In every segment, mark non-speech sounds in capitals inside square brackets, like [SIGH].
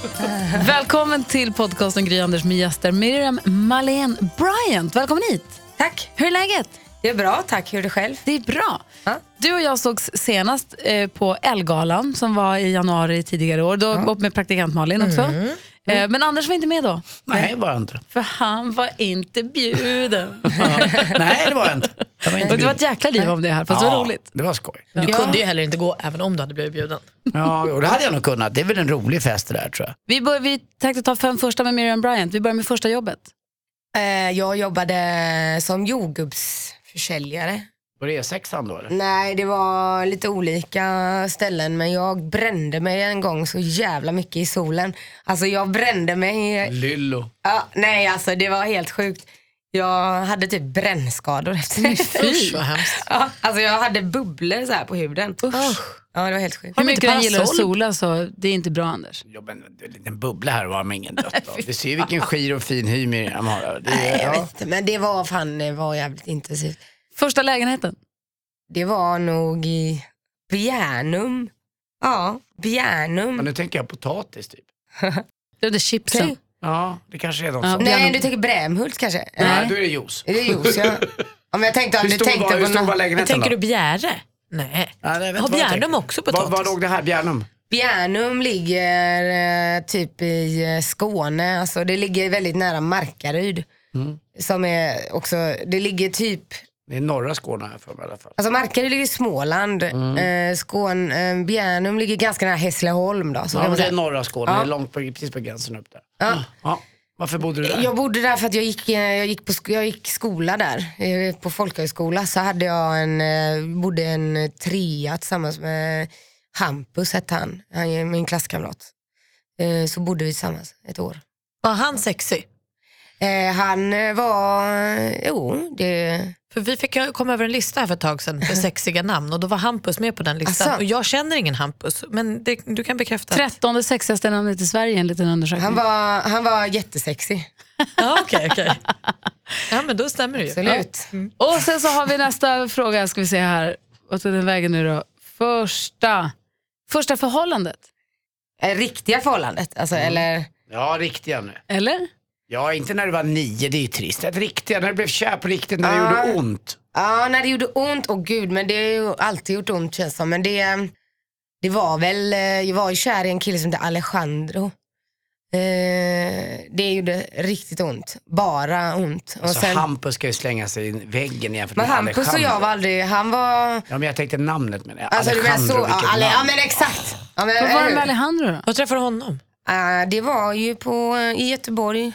[LAUGHS] Välkommen till podcasten Gry Anders med gäster. Miriam Malene Bryant, välkommen hit. Tack. Hur är läget? Det är bra, tack. Hur är det själv? Det är bra. Ja. Du och jag sågs senast eh, på Elgalan som var i januari tidigare år. Då ja. med praktikant Malin också. Mm. Eh, men Anders var inte med då. Nej, det var inte. För han var inte bjuden. [LAUGHS] Nej, det var jag inte. Jag var inte det var ett jäkla liv om det här, fast det var roligt. det var skoj. Du kunde ju heller inte gå även om du hade blivit bjuden. Ja, och det hade jag nog kunnat. Det är väl en rolig fest det där tror jag. Vi, bör, vi tänkte ta fem första med Miriam Bryant. Vi börjar med första jobbet. Eh, jag jobbade som jordgubbsförsäljare. Var det E6 då eller? Nej, det var lite olika ställen men jag brände mig en gång så jävla mycket i solen. Alltså jag brände mig. Lyllo. Ja, nej, alltså det var helt sjukt. Jag hade typ brännskador efter det. Usch vad hemskt. Ja, alltså jag hade bubblor så här på huden. Usch. Ja, det var helt sjukt. Hur mycket parasoll? gillar att sola så det är inte bra Anders. Ja, men en liten bubbla här var man ingen [LAUGHS] dött av. Du ser ju vilken skir och fin hy Miriam har. Det Nej, jag ja. vet inte, men det var fan det var jävligt intensivt. Första lägenheten. Det var nog i Bjärnum. Ja, Bjärnum. Men nu tänker jag potatis typ. [LAUGHS] Det var det chipsen. Okej. Ja, det kanske är något Ja, sånt. Nej, du tänker Brämhult kanske? Nej, då är det juice. Är det juice? Ja. men jag tänkte om Hur du stor tänkte var, hur på stor var lägenheten Tänker då? du Bjäre? Nej. Ja, nej, Har Bjärnum också Var, potatis? var låg det här? Bjärnum? Bjärnum ligger eh, typ i eh, Skåne, alltså det ligger väldigt nära Markaryd. Mm. Som är också, det ligger typ, Det är norra Skåne här för mig i alla fall. alltså Markaryd ligger i Småland, Mm. eh, Skåne, eh, Bjärnum ligger ganska nära Hässleholm då. Så Ja, men det är norra Skåne, Ja. det är långt på, precis på gränsen upp där. Ja. Ja. Varför bodde du där? Jag bodde där för att jag gick, eh, jag gick, på, jag gick skola där. Eh, På folkhögskola så hade jag en, eh, bodde en trea tillsammans med Hampus hette han, han är min klasskamrat. Så bodde vi tillsammans ett år. Var han sexig? Han var, jo det, För vi fick komma över en lista här för ett tag sedan för [LAUGHS] sexiga namn och då var Hampus med på den listan. Asså? Och jag känner ingen Hampus, men det, du kan bekräfta. att- Trettonde sexigaste namnet i Sverige enligt en undersökning. han, var, han var jättesexig. [LAUGHS] Ja, okej, okej. Ja, men då stämmer det ju. Absolut. Och sen så har vi nästa fråga, ska vi se här. Vad tog den vägen nu då? Första, första förhållandet, Eh, Riktiga förhållandet, alltså, eller Ja, riktiga nu. eller? Ja, inte när du var nio, det är ju trist. Ett riktiga, när du blev kär på riktigt, när det Ja. gjorde ont. Ja, när det gjorde ont, åh gud, men det har ju alltid gjort ont känns som. Men det, det var väl, eh, jag var ju kär i en kille som hette Alejandro. Eh, det gjorde riktigt ont, bara ont. Och Alltså sen, Hampus ska ju slänga sig i väggen jämfört men med Hampus och Alejandro. jag var aldrig, han var, Ja, men jag tänkte namnet med det. alltså du menar så, Alejandro, ja, vilket Ale, ja namn. men exakt. Ja, men, Vad var eller det hur? med Alejandro då? Vad träffade du honom? Eh, det var ju på, i Göteborg,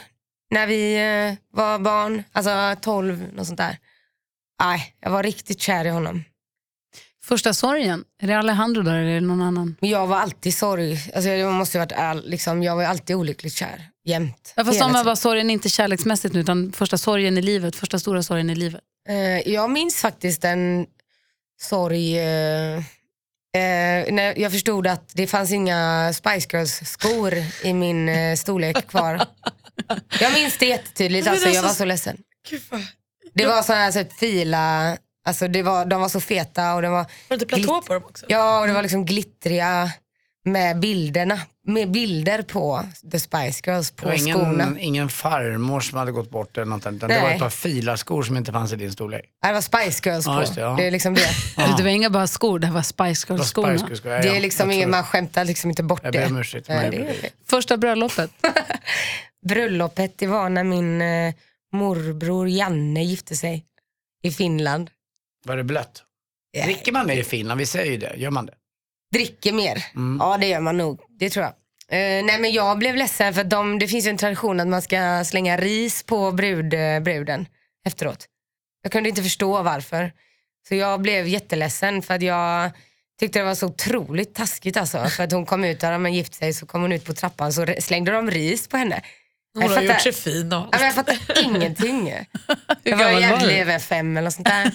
när vi eh, var barn, alltså 12, något sånt där. Nej, jag var riktigt kär i honom. Första sorgen, är det Alejandro där eller någon annan? Jag var alltid sorg. Alltså jag måste varit all, liksom, jag var alltid olyckligt kär. Jämt. Ja, fast om var sorgen, inte kärleksmässigt nu, utan första sorgen i livet, första stora sorgen i livet. Eh, jag minns faktiskt en sorg eh, eh, när jag förstod att det fanns inga Spice Girls skor i min eh, storlek kvar. [LAUGHS] Jag minns det jättetydligt, alltså, jag var så ledsen. Det var sådana här fila, alltså, det var, de var så feta och det var, Var det inte platå på dem också? ja, och det var liksom glittriga med bilderna. Med bilder på The Spice Girls på var skorna. ingen, ingen farmor som hade gått bort eller något sånt, utan det Nej. var ett par filarskor som inte fanns i din storlek. Ja, Det var Spice Girls på. Ja, just det, ja. det är liksom det. [LAUGHS] Det var inga bara skor, det var Spice Det var Girls-skorna. Spice Girls, ja, Det ja, är liksom jag inget, tror man skämtar liksom inte bort Jag det. ber om ursäkt. Nej, men det jag är gjorde. Första bröllopet, [LAUGHS] Bröllopet det var när min eh, morbror Janne gifte sig i Finland. Var det blött? Dricker man mer i Finland? Vi säger ju det. Gör man det? Dricker mer? Mm. Ja det gör man nog, det tror jag. Eh, nej men jag blev ledsen för de, det finns ju en tradition att man ska slänga ris på brud, eh, bruden efteråt. Jag kunde inte förstå varför. Så jag blev jätteledsen för att jag tyckte det var så otroligt taskigt alltså. För att hon kom ut, där de gift sig, så kom hon ut på trappan så slängde de ris på henne. Hon Jag har fattar- gjort sig fin och Ja, men jag fattar ingenting. [LAUGHS] Jag var var egentligen fem eller sånt där.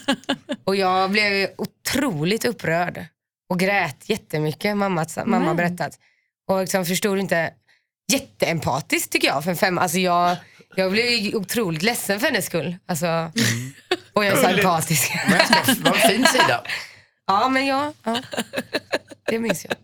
Och jag blev otroligt upprörd. Och grät jättemycket, mamma, mamma har berättat. Och liksom förstod inte, jätteempatiskt tycker jag för en fem. Alltså jag, jag blev otroligt ledsen för hennes skull. Alltså, Och jag är så empatisk. Jag ska, vad en fin sida. [LAUGHS] Ja men ja, ja. det minns jag.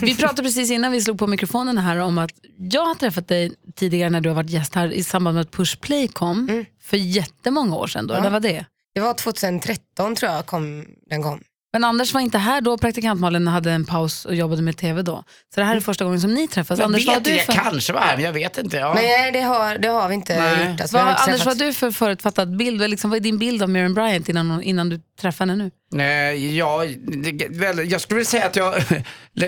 Vi pratade precis innan vi slog på mikrofonen här om att jag har träffat dig tidigare när du har varit gäst här i samband med att Push Play kom för jättemånga år sedan. Då. Ja. När var det? Det var 2013 tror jag kom, den kom. Men Anders var inte här då, praktikant Malin hade en paus och jobbade med tv då. Så det här är första gången som ni träffas. Jag Anders, vad vet du inte, jag för... kanske var här men jag vet inte. Ja. Nej, det har, det har vi inte Nej. gjort. Alltså, Vad, Anders, vad har du för förutfattad bild? Vad Liksom, vad är din bild av Miriam Bryant innan, innan du träffar henne nu? Nej, ja, väl, jag skulle vilja säga att jag [LAUGHS]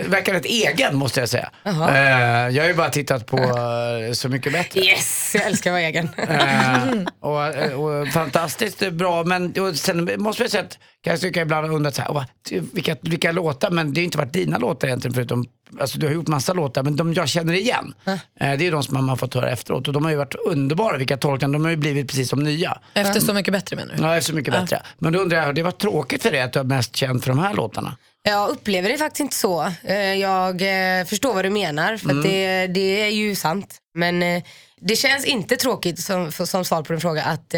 verkar rätt egen måste jag säga. Eh, jag har ju bara tittat på [LAUGHS] eh, Så mycket bättre. Yes, jag älskar att vara egen. Eh, och, och fantastiskt bra men och sen måste jag säga att kan jag tycka ibland undrat så här, "Åh, vilka, vilka låtar, men det har ju inte varit dina låtar egentligen förutom, alltså du har gjort massa låtar men de jag känner igen, eh, det är de som man har fått höra efteråt och de har ju varit underbara vilka tolkningar, de har ju blivit precis som nya. Efter Så mycket bättre menar du? Ja, efter mycket bättre. Men då undrar jag, det varit tråkigt för dig att du är mest känd för de här låtarna? Jag upplever det faktiskt inte så. Eh, Jag eh, förstår vad du menar, för att det, det är ju sant. Men det känns inte tråkigt som, som svar på din fråga att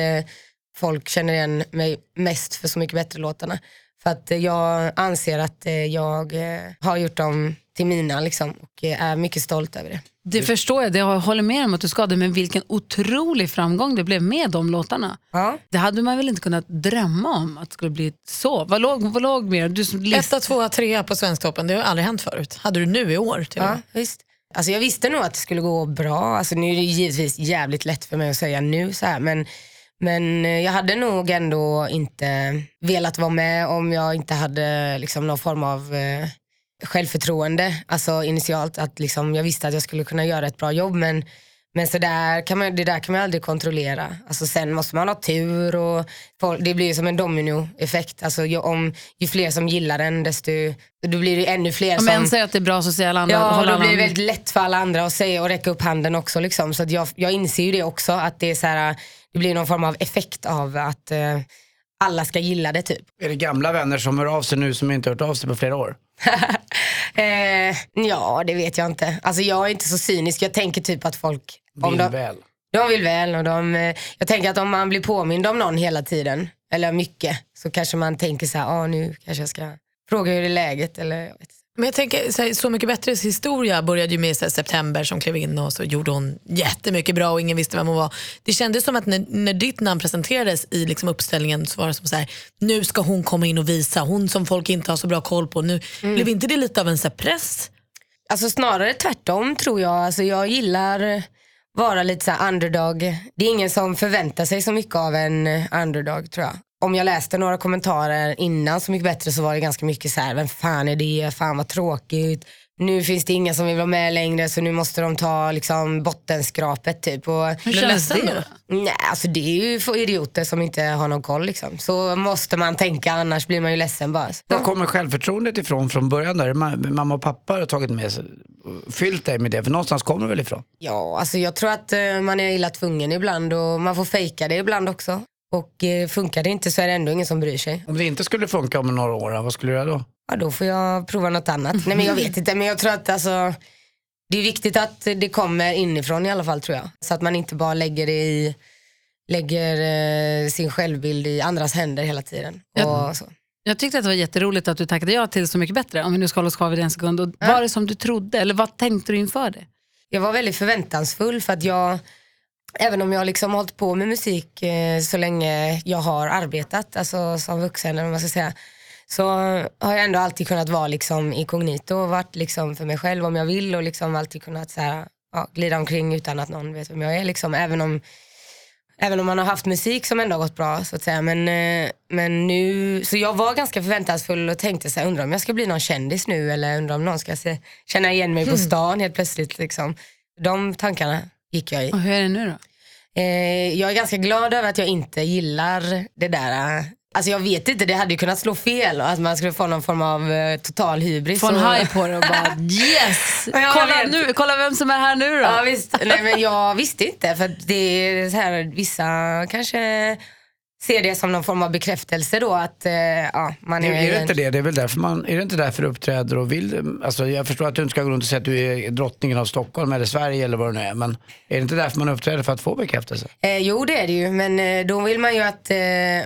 folk känner igen mig mest för Så mycket bättre-låtarna. För att jag anser att jag har gjort dem till mina liksom, och är mycket stolt över det. Det förstår jag, det jag håller med om att du ska det, men vilken otrolig framgång det blev med de låtarna. Ja. Det hade man väl inte kunnat drömma om att det skulle bli så. Vad låg, vad låg mer? Du som list... Etta, tvåa, trea på Svensktoppen, det har aldrig hänt förut. Hade du nu i år till Ja, visst. Alltså jag visste nog att det skulle gå bra. Alltså nu är det givetvis jävligt lätt för mig att säga nu så här, men, men eh, jag hade nog ändå inte velat vara med om jag inte hade liksom någon form av eh, självförtroende. Alltså initialt att liksom, jag visste att jag skulle kunna göra ett bra jobb men men så där kan man, det där kan man aldrig kontrollera. Alltså sen måste man ha tur och det blir som en dominoeffekt. Alltså ju, om, ju fler som gillar den desto då blir det ännu fler Om som... en säger att det är bra så säger alla andra Ja, då blir det väldigt lätt för alla andra att säga och räcka upp handen också. Liksom. Så jag, jag inser ju det också, att det, är så här, det blir någon form av effekt av att eh, alla ska gilla det typ. Är det gamla vänner som hör av sig nu som inte hört av sig på flera år? [LAUGHS] Eh, ja, det vet jag inte. Alltså jag är inte så cynisk, jag tänker typ att folk... Om Vill de, väl. de vill väl och de, eh, jag tänker att om man blir påmind om någon hela tiden, eller mycket, så kanske man tänker så här, ah, nu kanske jag ska fråga hur det är läget eller jag vet. Men jag tänker, så, här, så mycket bättres historia började ju med så här, September som klev in och så gjorde hon jättemycket bra och ingen visste vem hon var. Det kändes som att när, när ditt namn presenterades i liksom uppställningen så var det som så här, nu ska hon komma in och visa, hon som folk inte har så bra koll på. Nu, Blev inte det lite av en så här, press? Alltså snarare tvärtom tror jag. Alltså jag gillar vara lite så underdog. Det är ingen som förväntar sig så mycket av en underdog tror jag. Om jag läste några kommentarer innan Så mycket bättre så var det ganska mycket så här, vem fan är det, fan vad tråkigt. Nu finns det inga som vill vara med längre så nu måste de ta liksom bottenskrapet typ. Och, Hur känns det? då? nej, alltså det är ju för idioter som inte har någon koll liksom. Så måste man tänka annars blir man ju ledsen bara. Var kommer självförtroendet ifrån från början? Där? Ma- Mamma och pappa har tagit med sig, fyllt dig med det, för någonstans kommer det väl ifrån? Ja, alltså jag tror att eh, man är illa tvungen ibland och man får fejka det ibland också. Och eh, funkar det inte så är det ändå ingen som bryr sig. Om det inte skulle funka om några år, vad skulle du göra då? Ja, då får jag prova något annat. Nej men jag vet inte, men jag tror att alltså, det är viktigt att det kommer inifrån i alla fall tror jag. Så att man inte bara lägger det i lägger eh, sin självbild i andras händer hela tiden. Ja. Och så. Jag tyckte att det var jätteroligt att du tackade ja till Så mycket bättre, om vi nu ska hålla oss kvar vid en sekund. Och Var det som du trodde, eller vad tänkte du inför det? Jag var väldigt förväntansfull för att jag, även om jag liksom har hållit på med musik eh, så länge jag har arbetat, alltså som vuxen eller vad man ska säga, så har jag ändå alltid kunnat vara liksom inkognito och varit liksom för mig själv om jag vill och liksom alltid kunnat så här, ja, glida omkring utan att någon vet vem jag är. Liksom, även, om, även om man har haft musik som ändå har gått bra så att säga. Men, eh, men nu, så jag var ganska förväntansfull och tänkte så här, undrar om jag ska bli någon kändis nu eller undrar om någon ska se, känna igen mig på stan helt plötsligt. Liksom. De tankarna gick jag i. Och hur är det nu då? Eh, jag är ganska glad över att jag inte gillar det där. Alltså jag vet inte, det hade ju kunnat slå fel och att man skulle få någon form av eh, total hybris. Få en haj på det och bara [LAUGHS] yes! Kolla, nu, kolla vem som är här nu då. Ja visst, nej men jag visste inte för det är så här, vissa kanske ser det som någon form av bekräftelse då att eh, ja, man är, Är, är det inte det? Det är väl därför man, är det inte därför du uppträder och vill, alltså jag förstår att du inte ska gå runt och säga att du är drottningen av Stockholm eller Sverige eller vad det nu är, men är det inte därför man uppträder för att få bekräftelse? Eh, jo det är det ju, men eh, då vill man ju att eh,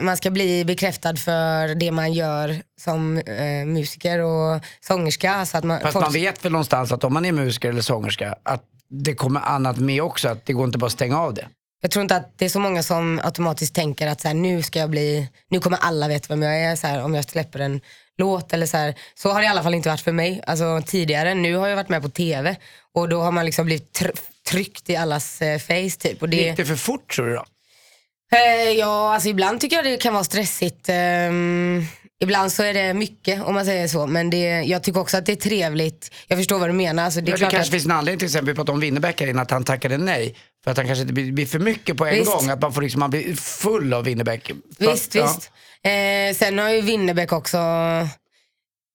man ska bli bekräftad för det man gör som eh, musiker och sångerska. Så att man, Fast folk- man vet väl någonstans att om man är musiker eller sångerska, att det kommer annat med också, att det går inte bara att stänga av det. Jag tror inte att det är så många som automatiskt tänker att så här, nu ska jag bli, nu kommer alla veta vem jag är så här, om jag släpper en låt eller så här. Så har det i alla fall inte varit för mig. Alltså tidigare, nu har jag varit med på TV och då har man liksom blivit tr- tryckt i allas eh, face typ. Och det, Gick det för fort tror du då? Eh, ja, alltså ibland tycker jag det kan vara stressigt. Ehm, ibland så är det mycket om man säger så. Men det, jag tycker också att det är trevligt. Jag förstår vad du menar. Alltså, det är Det, kanske att, finns en anledning till exempel, vi pratade om Winnerbäck innan, att han tackade nej. För att han kanske inte blir, blir för mycket på en Visst. gång, att man, får liksom, man blir full av Winnerbäck. visst, Ja. visst. Eh, sen har ju Winnerbäck också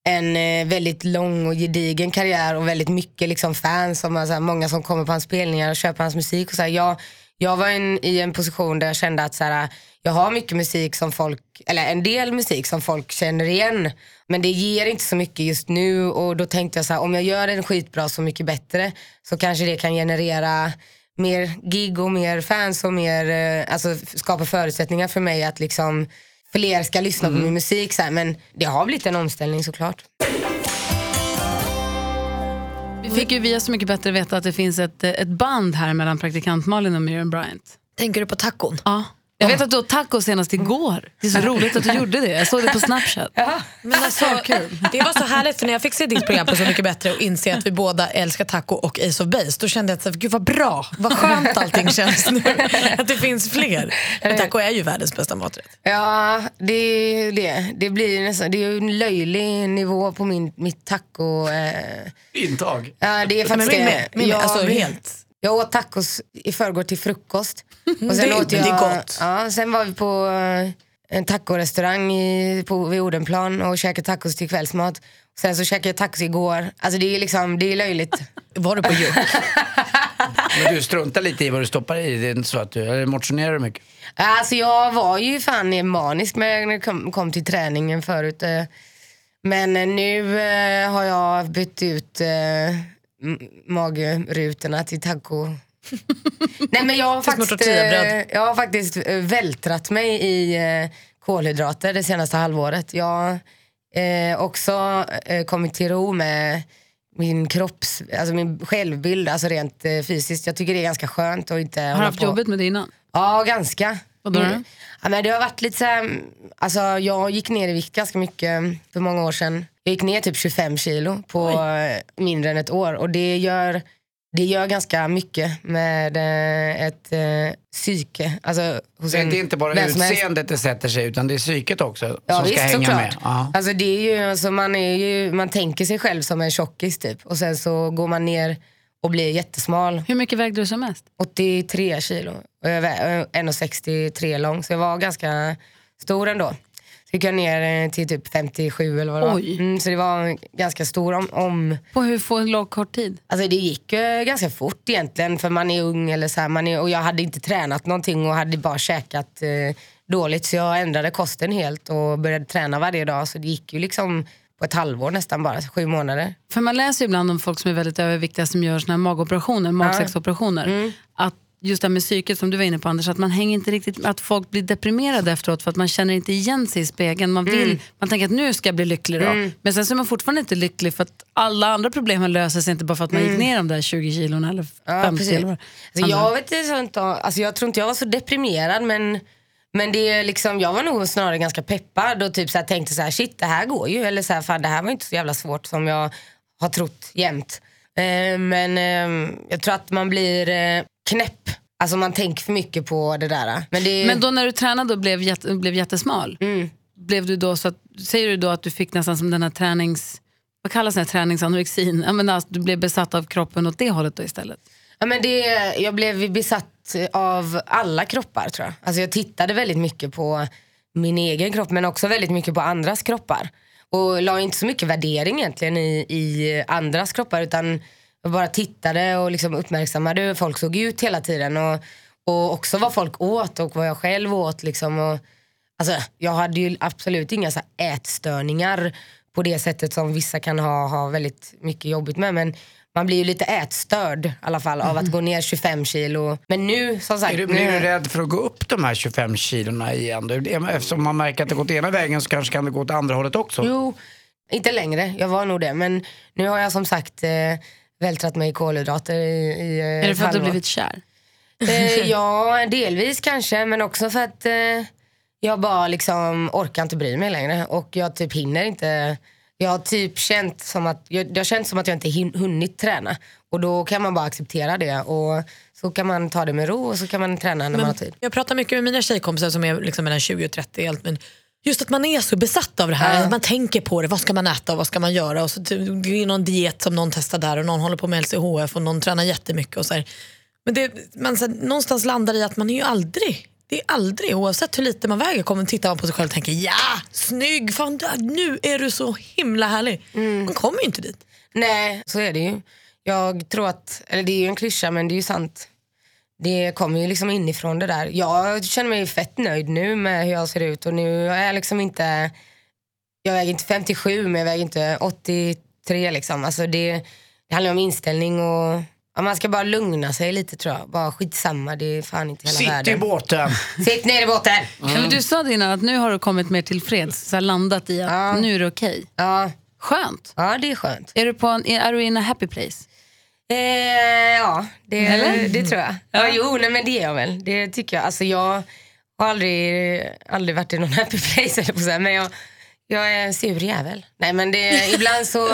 en eh, väldigt lång och gedigen karriär och väldigt mycket liksom fans. Som, alltså, många som kommer på hans spelningar och köper hans musik. Och så här, jag, jag var en, i en position där jag kände att så här, jag har mycket musik som folk, eller en del musik som folk känner igen. Men det ger inte så mycket just nu och då tänkte jag så om jag gör en skitbra Så mycket bättre så kanske det kan generera mer gig och mer fans och mer, eh, alltså skapa förutsättningar för mig att liksom fler ska lyssna på min musik. Så här. Men det har blivit en omställning såklart. Vi fick ju via Så mycket bättre veta att det finns ett, ett band här mellan praktikant Malin och Miriam Bryant. Tänker du på tacon? Ja. Jag vet att du åt taco senast igår. Det är så roligt att du gjorde det. Jag såg det på [LAUGHS] Snapchat. Men alltså, det var så härligt för när jag fick se ditt program på Så mycket bättre och inse att vi båda älskar taco och Ace of Base, då kände jag att gud vad bra, vad skönt allting känns nu. Att det finns fler. Men taco är ju världens bästa maträtt. Ja, det är det. Det, blir nästan, det är ju en löjlig nivå på min, mitt taco. Eh. Intag. Ja, det är Men faktiskt min det. med, min med, Jag- alltså helt. Jag åt tacos i förrgår till frukost. Och Det- åt det är jag, gott. Ja, sen var vi på eh, en tacorestaurang i, på, vid Odenplan och käkade tacos till kvällsmat. Sen så käkade jag tacos igår. Alltså det är liksom, det är löjligt. [LAUGHS] Var du på Juck? [LAUGHS] Men du struntar lite i vad du stoppar i, det är inte så att du, eller motionerar du mycket? Alltså jag var ju fan manisk när det kom, kom till träningen förut. eh. Men nu eh, har jag bytt ut magrutorna till taco. [LAUGHS] Nej men jag har, faktiskt, eh, jag har faktiskt eh, vältrat mig i eh, kolhydrater det senaste halvåret. Jag har eh, också eh, kommit till ro med min kropps, alltså min självbild, alltså rent eh, fysiskt. Jag tycker det är ganska skönt att inte Har du haft på. jobbigt med det innan? Ja, ganska. Vad då? Mm. Ja, men det har varit lite så här, alltså jag gick ner i vikt ganska mycket för många år sedan. Jag gick ner typ 25 kilo på eh, mindre än ett år och det gör, det gör ganska mycket med eh, ett eh, psyke. Alltså, hos Så en, det är inte bara utseendet det sätter sig utan det är psyket också Ja, som ska visst, hänga såklart. med. Ja. Alltså det är ju, alltså man, är ju, man tänker sig själv som en tjockis typ och sen så går man ner och blir jättesmal. Hur mycket vägde du som mest? 83 kilo och jag är 1,63 lång så jag var ganska stor ändå. Gick jag ner eh, till typ 57 eller vad det Oj. var. Mm, så det var en ganska stor om, om På hur få lång kort tid? Alltså det gick eh, ganska fort egentligen för man är ung eller så här, man är, och jag hade inte tränat någonting och hade bara käkat eh, dåligt så jag ändrade kosten helt och började träna varje dag så det gick ju liksom på ett halvår nästan bara, sju månader. För man läser ju ibland om folk som är väldigt överviktiga som gör såna här magoperationer, magsäcksoperationer. Mm. Just det här med psyket som du var inne på Anders, att man hänger inte riktigt, att folk blir deprimerade efteråt för att man känner inte igen sig i spegeln. Man, vill, Mm. man tänker att nu ska jag bli lycklig då. Men sen så är man fortfarande inte lycklig för att alla andra problem löser sig inte bara för att man gick ner de där 20 kilona eller 50 Mm. Ja. Alltså, jag, vet inte, alltså, jag tror inte jag var så deprimerad men, men det är liksom, jag var nog snarare ganska peppad och typ så här, tänkte så här, shit det här går ju. Eller så här, fan, det här var inte så jävla svårt som jag har trott jämt. Eh, men eh, jag tror att man blir eh, knäpp. Alltså man tänker för mycket på det där. Men, det, Men då när du tränade och blev, jätte, blev jättesmal, Mm. blev du då så att, säger du då att du fick nästan som den här tränings... Vad kallas här träningsanorexin? Jag menar, alltså, du blev besatt av kroppen åt det hållet då istället? Ja, men det, jag blev besatt av alla kroppar tror jag. Alltså jag tittade väldigt mycket på min egen kropp men också väldigt mycket på andras kroppar. Och la inte så mycket värdering egentligen i, i andras kroppar utan jag bara tittade och liksom uppmärksammade hur folk såg ut hela tiden. Och, och också vad folk åt och vad jag själv åt. Liksom. Och, alltså, jag hade ju absolut inga så här ätstörningar på det sättet som vissa kan ha, ha väldigt mycket jobbigt med. Men man blir ju lite ätstörd i alla fall av att gå ner 25 kilo. Men nu som sagt. Är du, nu, blir du rädd för att gå upp de här 25 kilona igen? Eftersom man märker att det gått ena vägen så kanske kan det gå åt andra hållet också. Jo, inte längre. Jag var nog det. Men nu har jag som sagt eh, vältrat mig i kolhydrater i, i eh, Är det för att du blivit kär? Eh, ja, delvis kanske. Men också för att eh, jag bara liksom orkar inte bry mig längre. Och jag typ hinner inte. Jag har typ känt som att jag, har känts som att jag inte hin- hunnit träna. Och då kan man bara acceptera det. Och så kan man ta det med ro och så kan man träna när man har tid. Jag pratar mycket med mina tjejkompisar som är liksom mellan 20 och 30. Allt, men just att man är så besatt av det här. Man tänker på det. Vad ska man äta och vad ska man göra? Och så det är någon diet som någon testar där och någon håller på med LCHF och någon tränar jättemycket. Och så här. Men det, man så här, någonstans landar i att man är ju aldrig det är aldrig, oavsett hur lite man väger, kommer tittar man på sig själv och tänker ja, snygg, fan, nu är du så himla härlig. Man kommer ju inte dit. Nej, så är det ju. Jag tror att, eller det är ju en klyscha men det är ju sant. Det kommer ju liksom inifrån det där. Jag känner mig fett nöjd nu med hur jag ser ut och nu är jag liksom inte, jag väger inte 57 men jag väger inte 83 liksom. Alltså det, det handlar om inställning och ja, man ska bara lugna sig lite tror jag. Bara skitsamma, det är fan inte hela Sitt i världen. båten! [LAUGHS] Sitt ner i båten! Ja, men du sa det innan att nu har du kommit mer tillfreds, så landat i att Ja. nu är det okej. Ja, Skönt. ja, det är skönt. Är du, på en, är du in a happy place? Eh, ja, det, Eller? det tror jag. Ja. jo, nej, men det är jag väl. Det tycker jag. Alltså, jag har aldrig, aldrig varit i någon [LAUGHS] happy place, jag på att säga, men jag, jag är en sur jävel. Nej, men det, ibland så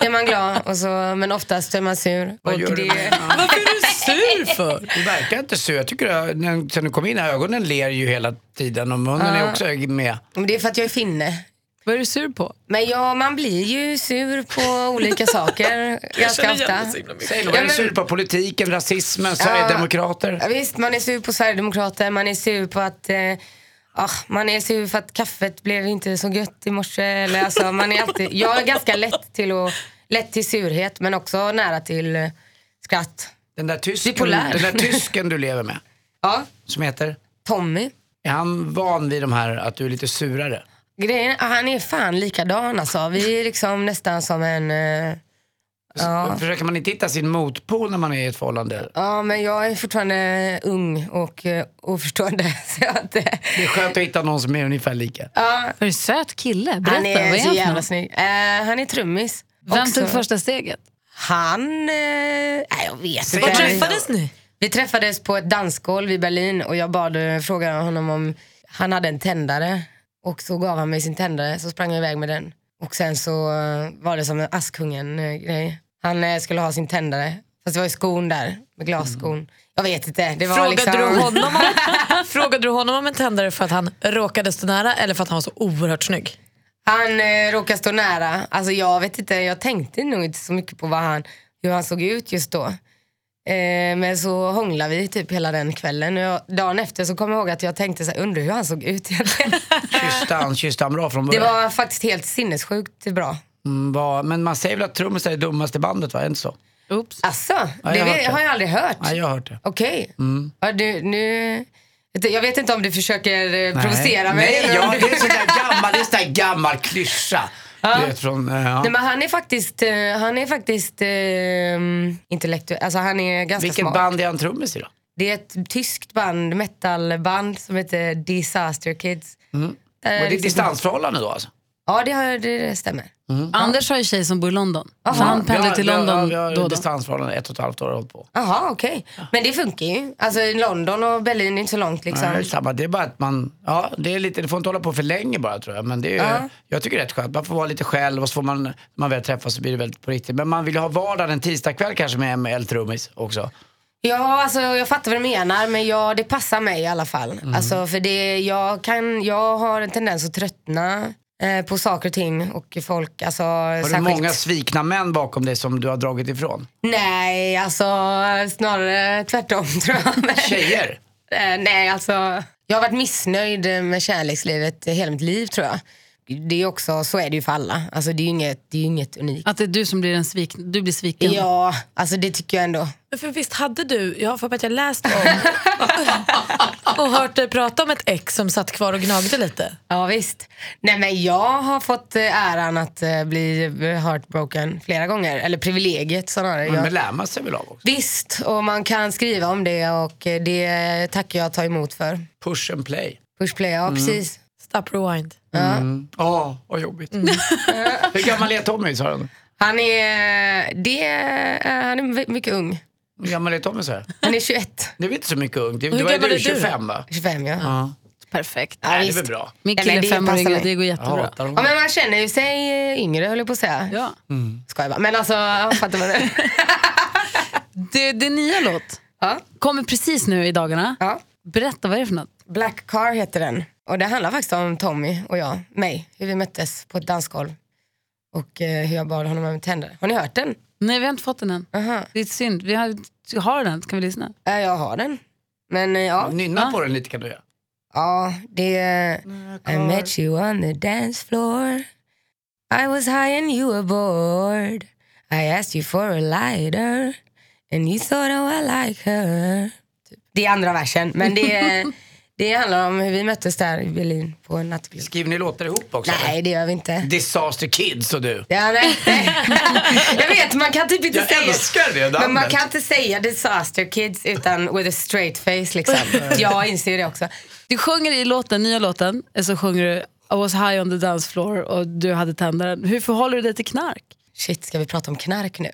är man glad, och så, men oftast är man sur. Vad och gör du det, med- [LAUGHS] Varför är du sur för? Du verkar inte så. Jag tycker att när, sen du kom in här, ögonen ler ju hela tiden och munnen är också med. men det är för att jag är finne. Vad är du sur på? Men ja, man blir ju sur på olika saker [LAUGHS] ganska ofta. Säg något, Ja, är du sur på politiken, rasismen, Sverigedemokrater? Ja, visst, man är sur på Sverigedemokrater, man är sur på att eh, ah, man är sur för att kaffet blev inte så gött i morse. Eller, alltså, man är alltid, [LAUGHS] jag är ganska lätt till, att, lätt till surhet men också nära till eh, skratt. Den där tysken, den där [LAUGHS] tysken du lever med, Ja, som heter? Tommy. Är han van vid de här att du är lite surare? Grejen, han är fan likadan alltså. Vi är liksom nästan som en... Eh, ja. Försöker man inte hitta sin motpol när man är i ett förhållande? ja, men jag är fortfarande ung och eh, oförstående. [LAUGHS] Så att, eh, Det är skönt att hitta någon som är ungefär lika. ja, Är du söt kille? Berätta, han vad är så han för jävla något? snygg. Eh, han är trummis. Vem Också- tog första steget? Han... Eh, nej, jag vet Var inte. träffades ni? Vi träffades på ett dansgolv i Berlin och jag bad fråga honom om han hade en tändare. Och så gav han mig sin tändare, så sprang jag iväg med den. Och sen så eh, var det som en Askungen-grej. Han eh, skulle ha sin tändare, fast det var ju skon där, med glasskon. Jag vet inte. Det var Frågade, liksom... du honom om, [LAUGHS] frågade du honom om en tändare för att han råkade stå nära eller för att han var så oerhört snygg? Han eh, råkade stå nära. Alltså jag vet inte, jag tänkte nog inte så mycket på vad han, hur han såg ut just då. Eh, men så hånglade vi typ hela den kvällen. Och jag, dagen efter så kom jag ihåg att jag tänkte så här, undrar hur han såg ut egentligen. [LAUGHS] Kysste han, kysste han bra från Det början? var faktiskt helt sinnessjukt bra. Mm, vad- men man säger väl att trummisar är dummast i bandet, va? Är det inte så? Oops. Alltså, Ja, det jag har vet, hört det. har jag aldrig hört. Ja, jag har hört det. Okej. Ja, du, nu... Jag vet inte om du försöker eh, provocera mig. Nej, eller om ja, du- det är sån där gammal, det är sån där gammal klyscha. Vet, från, eh, ja. Nej, men han är faktiskt, eh, han är faktiskt eh, intellektuell. Alltså han är ganska Vilket smart. band är han trummis i då? Det är ett tyskt band, metalband som heter Disaster Kids. Och det är liksom- distansförhållande då alltså? Ja, det, har, det, det stämmer. Anders har ju tjej som bor i London. Så Aha. han pendlar till vi har- London ja, vi har då och då. distansförhållande, ett och ett halvt år har hållit på. Jaha, okej. Men det funkar ju. Alltså London och Berlin är inte så långt liksom. Nej, det är samma. Det är bara att man, ja, det är lite, det får inte hålla på för länge bara tror jag. Men det är, ju- Ja. jag tycker det är rätt skönt. Man får vara lite själv och så får man, när man väl träffas så blir det väldigt på riktigt. Men man vill ju ha vardagen en tisdagkväll kanske med en eltrummis också. Ja, alltså jag fattar vad du menar, men ja, det passar mig i alla fall. Mm. Alltså, för det, jag, kan, jag har en tendens att tröttna eh, på saker och ting och folk. Alltså, Har du särskilt- många svikna män bakom dig som du har dragit ifrån? Nej, alltså snarare tvärtom [LAUGHS] tror jag. Tjejer? eh, nej, alltså Jag har varit missnöjd med kärlekslivet hela mitt liv tror jag. Det är också, så är det ju för alla. Alltså, det är ju inget, det är ju inget unikt. Att det är du som blir, en svik, du blir sviken. Ja, alltså det tycker jag ändå. Men För visst hade du, jag har för att jag läst om [LAUGHS] och hört dig prata om ett ex som satt kvar och gnagde lite. Ja visst. Nej men jag har fått eh, äran att eh, bli heartbroken flera gånger. Eller privilegiet snarare. Men det lär man sig väl av också. visst, och man kan skriva om det och eh, det tackar jag ta emot för. Push and play. Push play, ja precis. Stop rewind. Ja, vad jobbigt. [LAUGHS] Hur gammal är Tommy sa du? Han är, det, är- han är mycket ung. Hur gammal är Tommy sa? Han är 21, Det är inte så mycket ung. Det, hur det var du, är du då? 25 va? 25 ja. Ja. Perfekt. Ja, Nej, det är väl bra. Min kille är det fem år passar yngre, det går jättebra. Ja, men man känner ju sig eh, yngre höll jag på att säga. Ja. Skojar bara. Men alltså, fattar vad det Det, det är nya låt. ja. Kommer precis nu i dagarna. ja. Berätta, vad är det för något? Black Car heter den. Och det handlar faktiskt om Tommy och jag, mig. Hur vi möttes på ett dansgolv. Och eh, hur jag bad honom om tänder. Har ni hört den? Nej, vi har inte fått den än. Aha. Det är synd. Vi har, har den, kan vi lyssna? Ja, jag har den. Men eh, ja, Nynna på den lite kan du göra. ja det är... I met you on the dance floor I was high and you were bored I asked you for a lighter And you thought oh I like her Typ. Det är andra versen, men det, är- [LAUGHS] det handlar om hur vi möttes där i Berlin på en nattklubb. Skriver ni låtar ihop också? eller? Nej, det gör vi inte. Disaster Kids och du. Ja, nej, nej. [LAUGHS] Jag vet, man kan typ inte Jag säga... älskar det Men man namnet. kan inte säga disaster kids utan with a straight face liksom. [LAUGHS] Jag inser det också. Du sjunger i låten, nya låten, så sjunger du I was high on the dance floor och du hade tändaren. Hur förhåller du dig till knark? Shit, ska vi prata om knark nu?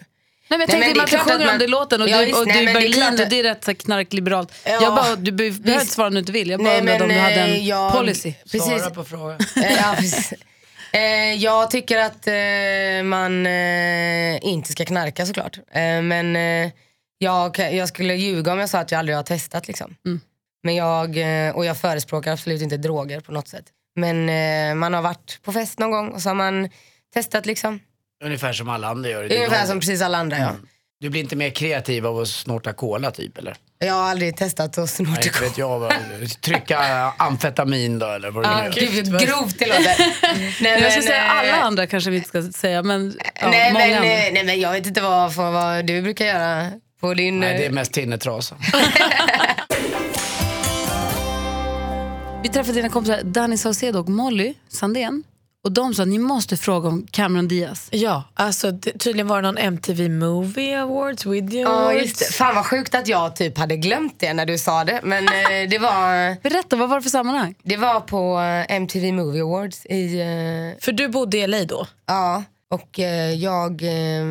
Nej, men jag Nej, tänkte men det är att du sjunger om det i låten och Ja, du, och du nej, är men det är Berlin klart att- och det är rätt så knarkliberalt. Ja, jag bara, du be- behöver inte svara om du inte vill. Jag bara Nej, undrade om du men, hade en eh, jag- policy. Precis. Svara på frågan. [LAUGHS] Ja. [LAUGHS] Eh, jag tycker att eh, man eh, inte ska knarka såklart. Eh, men eh, jag, jag skulle ljuga om jag sa att jag aldrig har testat. Liksom. Men jag, och jag förespråkar absolut inte droger på något sätt. Men man har varit på fest någon gång och så har man testat. Liksom. Ungefär som alla andra gör. Ungefär som precis alla andra. Ja. Du blir inte mer kreativ av att snorta cola typ eller? Jag har aldrig testat att snorta Nej, inte vet jag. vad- Trycka amfetamin då eller vad det Ja, nu är. Grovt det låter. [LAUGHS] Nej, jag men, ska säga eh, alla andra kanske vi inte ska säga, men ja, nej, många men, andra. eh, nej men jag vet inte vad, vad, vad du brukar göra på din... Nej, det är eh, mest tinnetrasa. [LAUGHS] Vi träffade dina kompisar Danny Saucedo och Molly Sandén. Och de sa att ni måste fråga om Cameron Diaz. Ja, alltså det, tydligen var det någon MTV Movie Awards, Video Ja Awards. just det. Fan vad sjukt att jag typ hade glömt det när du sa det. Men eh, [LAUGHS] det, var, Berätta, vad var det för sammanhang? det var på eh, MTV Movie Awards i... eh, För du bodde i LA då? ja, och eh, jag eh,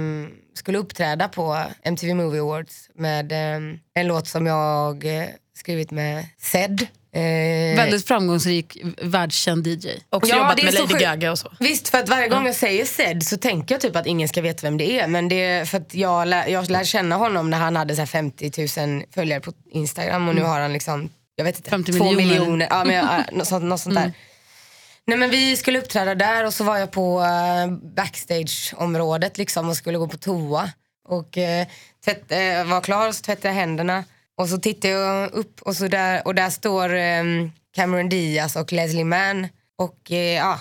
skulle uppträda på MTV Movie Awards med eh, en låt som jag eh, skrivit med Zed. Eh, Väldigt framgångsrik, världskänd DJ. Också Ja, jobbat med Lady. Gaga och så. Visst, för att varje gång jag säger Zed så tänker jag typ att ingen ska veta vem det är. Men det är för att jag, lär, jag lärde känna honom när han hade så här 50 000 följare på Instagram och nu har han liksom, jag vet inte, 50 två miljoner. miljoner. Ja, men, [LAUGHS] ja, något sånt, något sånt där. Nej men vi skulle uppträda där och så var jag på uh, backstageområdet liksom och skulle gå på toa. Och uh, tvätt, eh, var klar och så tvättade jag händerna. Och så tittade jag upp och, så där, och där står ehm, Cameron Diaz och Leslie Mann. Och eh, ja,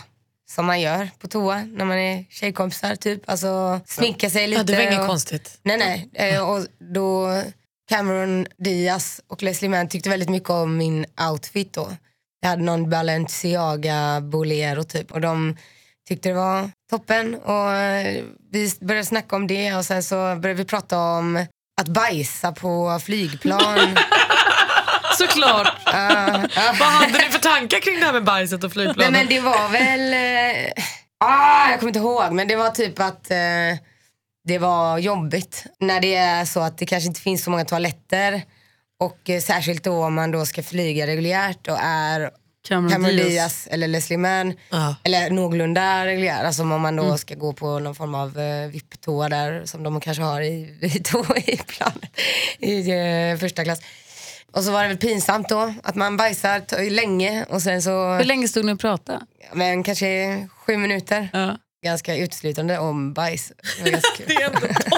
som man gör på toa när man är tjejkompisar typ. Alltså sminka sig lite. Ja, det var inget och, konstigt. Nej nej. Eh, och då Cameron Diaz och Leslie Mann tyckte väldigt mycket om min outfit då. Jag hade någon Balenciaga Bolero typ och de tyckte det var toppen. Och eh, vi började snacka om det och sen så började vi prata om att bajsa på flygplan. [LAUGHS] Såklart. Ah, ah. Vad hade ni för tankar kring det här med bajset och Nej flygplanen? men det var väl, eh, ah, jag kommer inte ihåg men det var typ att eh, det var jobbigt när det är så att det kanske inte finns så många toaletter och eh, särskilt då om man då ska flyga reguljärt och är Cameron, Cameron Diaz. Diaz eller Leslie Mann Ja. eller någorlunda reguljär, alltså om man då ska gå på någon form av eh, VIP-toa där som de kanske har i, [LAUGHS] i, toa i planet i eh, första klass. Och så var det väl pinsamt då att man bajsar länge och sen så Hur länge stod ni och pratade? men kanske sju minuter. Ja. Ganska uteslutande om bajs. [LAUGHS]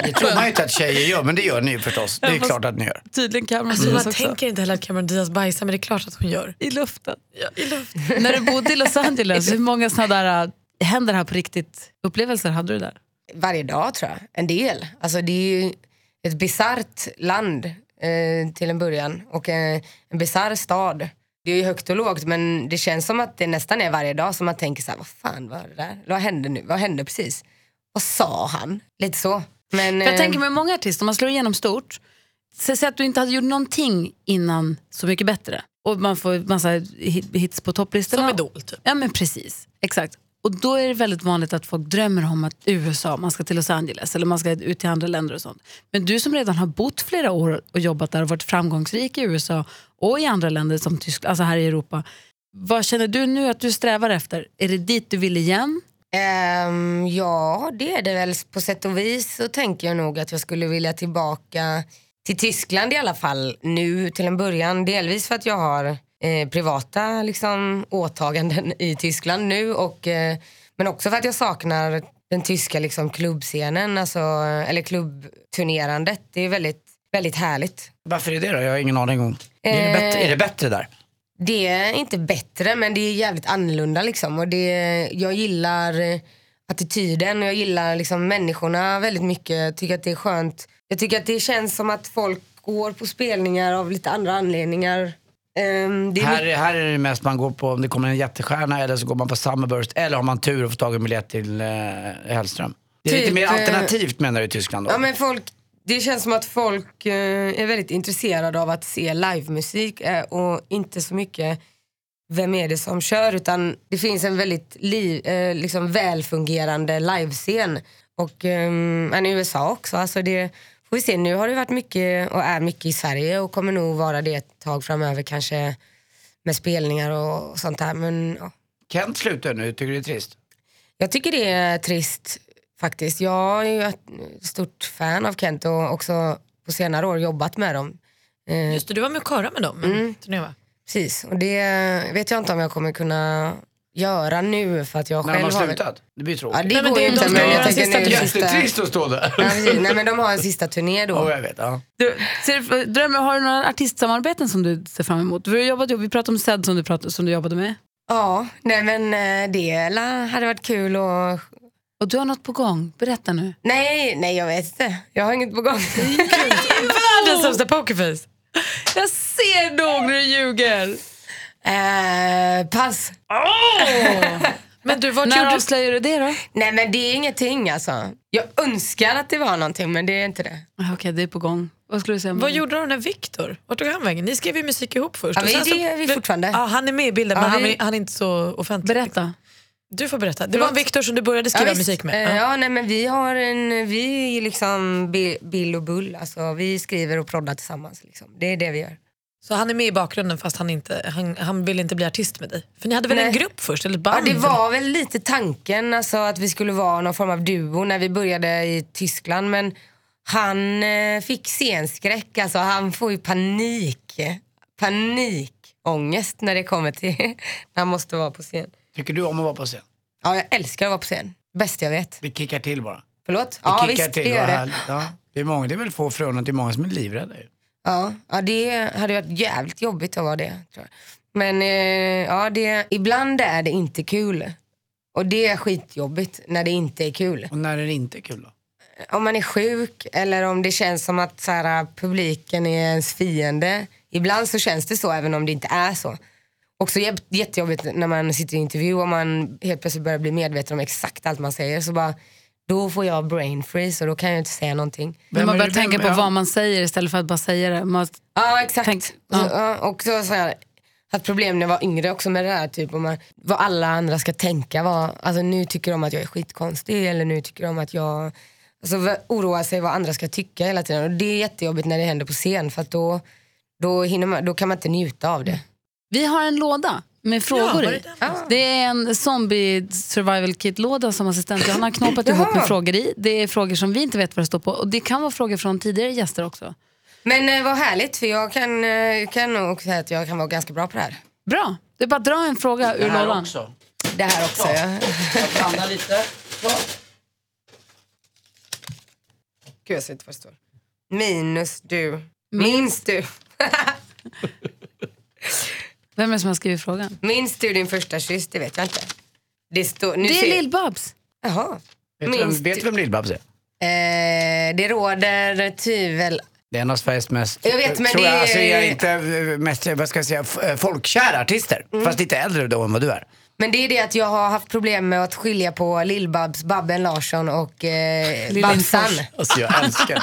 Det tror man ju inte att tjejer gör, men det gör ni ju förstås. Det är klart att ni gör. Tydligen Cameron Diaz man också. tänker inte heller att Cameron Diaz bajsar men det är klart att hon gör. I luften. Ja, i luften. När du bodde i Los Angeles, [LAUGHS] hur många sådana där äh, händer här på riktigt upplevelser hade du där? Varje dag tror jag. En del. Alltså det är ju ett bisarrt land eh, till en början och eh, en bisarr stad. Det är ju högt och lågt men det känns som att det nästan är varje dag som man tänker så här, vad fan var det där? Vad hände nu? Vad hände precis? Vad sa han? Lite så. Men, jag eh, tänker med många artister, om man slår igenom stort, så säg att du inte hade gjort någonting innan Så mycket bättre. Och man får massa hit- hits på topplistorna. Som Idol typ. Ja men precis, exakt. Och då är det väldigt vanligt att folk drömmer om att USA, man ska till Los Angeles eller man ska ut till andra länder och sånt. Men du som redan har bott flera år och jobbat där och varit framgångsrik i USA och i andra länder som Tyskland, alltså här i Europa. Vad känner du nu att du strävar efter? Är det dit du vill igen? Um, ja, det är det väl. På sätt och vis så tänker jag nog att jag skulle vilja tillbaka till Tyskland i alla fall nu till en början. Delvis för att jag har eh, privata liksom, åtaganden i Tyskland nu. Och, eh, men också för att jag saknar den tyska liksom, klubbscenen, alltså, eller klubbturnerandet. Det är väldigt, väldigt härligt. Varför är det då? Jag har ingen aning om. Är, det Eh, bättre, är det bättre där? Det är inte bättre men det är jävligt annorlunda liksom. Och det, jag gillar eh, attityden och jag gillar liksom människorna väldigt mycket. Jag tycker att det är skönt. Jag tycker att det känns som att folk går på spelningar av lite andra anledningar. Ehm, det är Här, här är det mest man går på om det kommer en jättestjärna eller så går man på Summerburst eller har man tur och får tag i en biljett till eh, Hellström. Det är lite Typ, mer eh, alternativt menar du i Tyskland då? Ja, men folk, det känns som att folk eh, är väldigt intresserade av att se livemusik eh, och inte så mycket vem är det som kör utan det finns en väldigt liv, eh, liksom välfungerande livescen. Och eh, i USA också. Alltså det, får vi se, nu har det varit mycket och är mycket i Sverige och kommer nog vara det ett tag framöver kanske med spelningar och sånt där. Men ja. Kent slutar nu, tycker du det är trist? Jag tycker det är trist faktiskt. Jag är ju ett stort fan av Kent och också på senare år jobbat med dem. Eh, Just det, du var med och körade med dem. Mm. Precis, och det vet jag inte om jag kommer kunna göra nu för att jag När de själv har har... väl- slutat? Det blir Ja, tråkigt. det Nej, men går det- ju de inte men jag tänker sista nu. Jättetrist att stå där. Ja, precis. Nej men de har en sista turné då. Oh, jag vet, ja. Du, ser, drömmer, har du några artistsamarbeten som du ser fram emot? Vi, har jobbat, vi pratade om Zed som du, pratade, som du jobbade med. Ja, nej men eh, det hade varit kul och... Och du har något på gång, berätta nu. Nej, nej jag vet inte. Jag har inget på gång. [LAUGHS] Världens sämsta pokerface. Jag ser nog när du ljuger. Eh, pass. Men du, vart När gjorde du... avslöjar du det då? Nej men det är ingenting alltså. Jag önskar att det var någonting men det är inte det. Okej, det är på gång. Vad skulle du säga? Vad det? gjorde du med Viktor? Vart tog han vägen? Ni skrev ju musik ihop först. Ja, vi- så- det är vi fortfarande. Ja, han är med i bilden Ja, men han, vi- är, han är inte så offentlig. Berätta. Du får berätta. Det var Viktor som du började skriva visst. musik med. Eh, Ja. Ja, nej, men vi har en, vi är liksom Bi- Bill och Bull, alltså, vi skriver och proddar tillsammans. Liksom. Det är det vi gör. Så han är med i bakgrunden fast han, inte, han, han vill inte bli artist med dig? För ni hade väl Nej. en grupp först, eller ett Ja, band? det var väl lite tanken alltså, att vi skulle vara någon form av duo när vi började i Tyskland men han eh, fick scenskräck, alltså, han får ju panik. Panikångest när det kommer till [LAUGHS] när han måste vara på scen. Tycker du om att vara på scen? Ja, jag älskar att vara på scen. Bäst jag vet. Vi kickar till bara. Förlåt? Vi Ja kickar visst, till, det gör det. Ja, det, är många, det är väl få förunnat, det är många som är livrädda ju. Ja, ja, det hade varit jävligt jobbigt att vara det. Men eh, ja, det, ibland är det inte kul. Och det är skitjobbigt när det inte är kul. Och när är det inte kul då? Om man är sjuk eller om det känns som att så här, publiken är ens fiende. Ibland så känns det så även om det inte är så. Också jä- jättejobbigt när man sitter i intervju och man helt plötsligt börjar bli medveten om exakt allt man säger. Så bara, då får jag brain freeze och då kan jag inte säga någonting. Men man börjar tänka på ja. vad man säger istället för att bara säga det. Man, Ja exakt. Tänk- Och så, ja, och så, så här, haft problem när jag var yngre också med det här typ om man, vad alla andra ska tänka. Vad, alltså, nu tycker de att jag är skitkonstig eller nu tycker de att jag alltså, oroar sig vad andra ska tycka hela tiden. Och det är jättejobbigt när det händer på scen för att då, då, hinner man, då kan man inte njuta av det. vi har en låda med frågor var i. det den? Det är en zombie survival kit-låda som assistent Johanna har knåpat ihop med frågor i. Det är frågor som vi inte vet vad det står på. Och det kan vara frågor från tidigare gäster också. Men eh, vad härligt för jag kan, eh, kan nog säga att jag kan vara ganska bra på det här. Bra, det är bara att dra en fråga ur Det här lådan. också. Det här också ja. Jag blandar lite. Gud, jag ser inte vad det står. Minus du. Minns du? [LAUGHS] Vem är det som har skrivit frågan? Minns du din första kyss? Det vet jag inte. Det, står, nu Det ser- är Lill-Babs. Jaha. Vet du vem, Minns vet du vem Lill-Babs är? Eh, det råder tvivel. Det är en av Sveriges mest, Jag vet, men tror det jag, alltså, jag är inte eh, mest, vad ska jag säga, eh, folkkära artister. Mm. Fast lite äldre då än vad du är. Men det är det att jag har haft problem med att skilja på Lill-Babs, Babben Larsson och eh, Babsan. Alltså jag älskar det.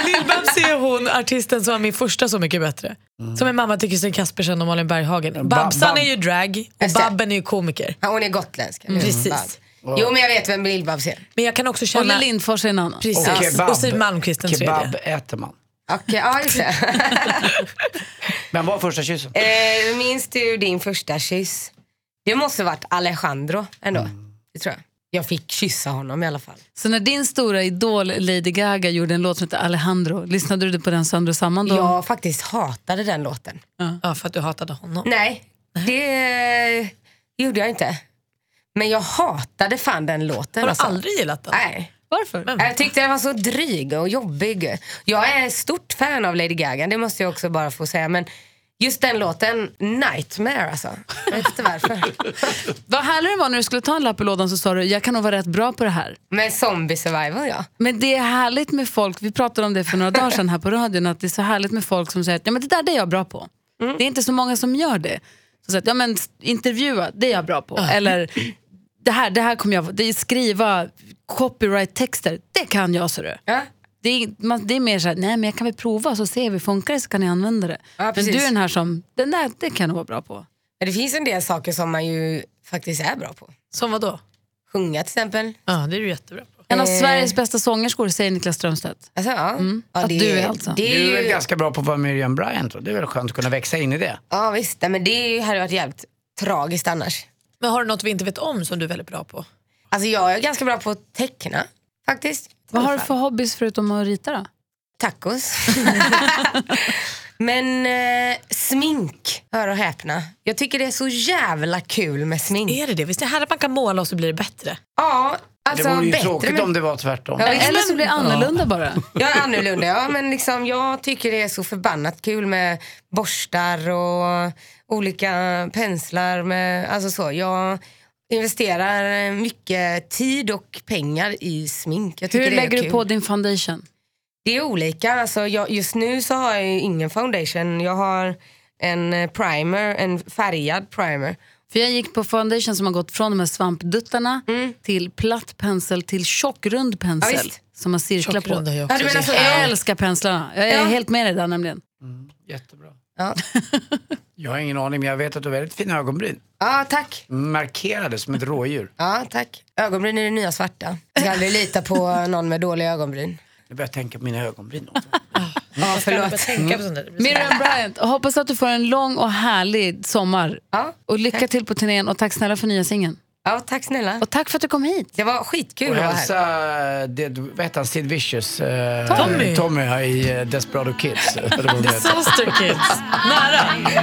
[LAUGHS] Lill-Babs är hon artisten som var min första Så mycket bättre. Som är mamma till Kristin Kaspersen och Malin Berghagen. Babsan Bab- är ju drag och. Babben är ju komiker. Ja, hon är gotländsk. hur? Precis. Bab. Jo men jag vet vem Lill-Babs är. Men jag kan också känna... Lill Lindfors är en annan. Precis. Och kebab. Och Siw Malmkvist den Kebab tredje. äter man. Okej, ja just det. [LAUGHS] Men vad var första kyssen? eh, minns du din första kyss? Det måste varit Alejandro ändå. Mm. Det tror jag. Jag fick kyssa honom i alla fall. Så när din stora idol Lady Gaga gjorde en låt som heter Alejandro, lyssnade du på den sönder och samman då? Jag faktiskt hatade den låten. Ja, för att du hatade honom. Nej, det [LAUGHS] gjorde jag inte. Men jag hatade fan den låten. Har du alltså. aldrig gillat den? Nej. Varför? Jag tyckte den var så dryg och jobbig. Jag är stort fan av Lady Gaga, det måste jag också bara få säga. Men just den låten, Nightmare alltså. Jag vet inte varför. [LAUGHS] Vad härligt det var när du skulle ta en lapp i lådan så sa du jag kan nog vara rätt bra på det här. Men Zombie Survival ja. Men det är härligt med folk, vi pratade om det för några dagar sedan här på radion, att det är så härligt med folk som säger att ja, men det där det är jag bra på. Det är inte så många som gör det. Så att, ja, men intervjua, det är jag bra på. Eller det här, det här kommer jag, det är skriva copyright-texter, det kan jag så du. ja. Det är, man, det är mer så här, nej men jag kan väl prova så ser vi, funkar det så kan jag använda det. Ja, men du är den här som, den där det kan jag vara bra på. Men det finns en del saker som man ju faktiskt är bra på. Som vad då? Sjunga till exempel. Ja, det är du jättebra på. En av Eh. Sveriges bästa sångerskor säger Niklas Strömstedt. Alltså, ja. ja Mm. Att det, du är alltså. Det är Du är väl ju, ganska bra på att vara Miriam Bryant va? Det är väl skönt att kunna växa in i det. ja visst, men det är ju- hade varit jävligt tragiskt annars. Men har du något vi inte vet om som du är väldigt bra på? Alltså jag är ganska bra på att teckna faktiskt. Vad har du för hobbys förutom att rita då? Tacos. [LAUGHS] Men eh, smink, hör och häpna. Jag tycker det är så jävla kul med smink. Är det det? Visst är det här att man kan måla och så blir det bättre? Ja, alltså det vore ju bättre tråkigt med- om det var tvärtom. Ja, Eller så men- blir det annorlunda bara. [LAUGHS] Jag är annorlunda, ja men liksom, jag tycker det är så förbannat kul med borstar och olika penslar. Med, alltså så, jag investerar mycket tid och pengar i smink. Hur lägger du på din foundation? Det är olika. Alltså, jag, just nu så har jag ingen foundation. Jag har en eh, primer, en färgad primer. För jag gick på foundation som har gått från de här svampduttarna till platt pensel till tjock rund pensel. Ja, som har cirklar på. Jag Ja, också. du menar så, Jag ja. älskar penslarna. Jag är Ja. helt med dig där nämligen. Jättebra. Ja. [LAUGHS] Jag har ingen aning men jag vet att du har väldigt fina ögonbryn. ja, tack. Markerade som ett rådjur. Ja, tack. Ögonbryn är det nya svarta. Jag ska aldrig lita på någon med dåliga ögonbryn. Jag börjar tänka på mina ögonbryn också. Ja, Jag förlåt. så- Miriam Bryant, hoppas att du får en lång och härlig sommar. Och lycka till på turnén och tack snälla för nya singeln. Ja, tack snälla. Och tack för att du kom hit. Det var skitkul Och att vara hälsa, här. det, vad heter han, Sid Vicious? eh, Tommy. Tommy i eh, Desperado Kids. [LAUGHS] Disaster Kids. Nära.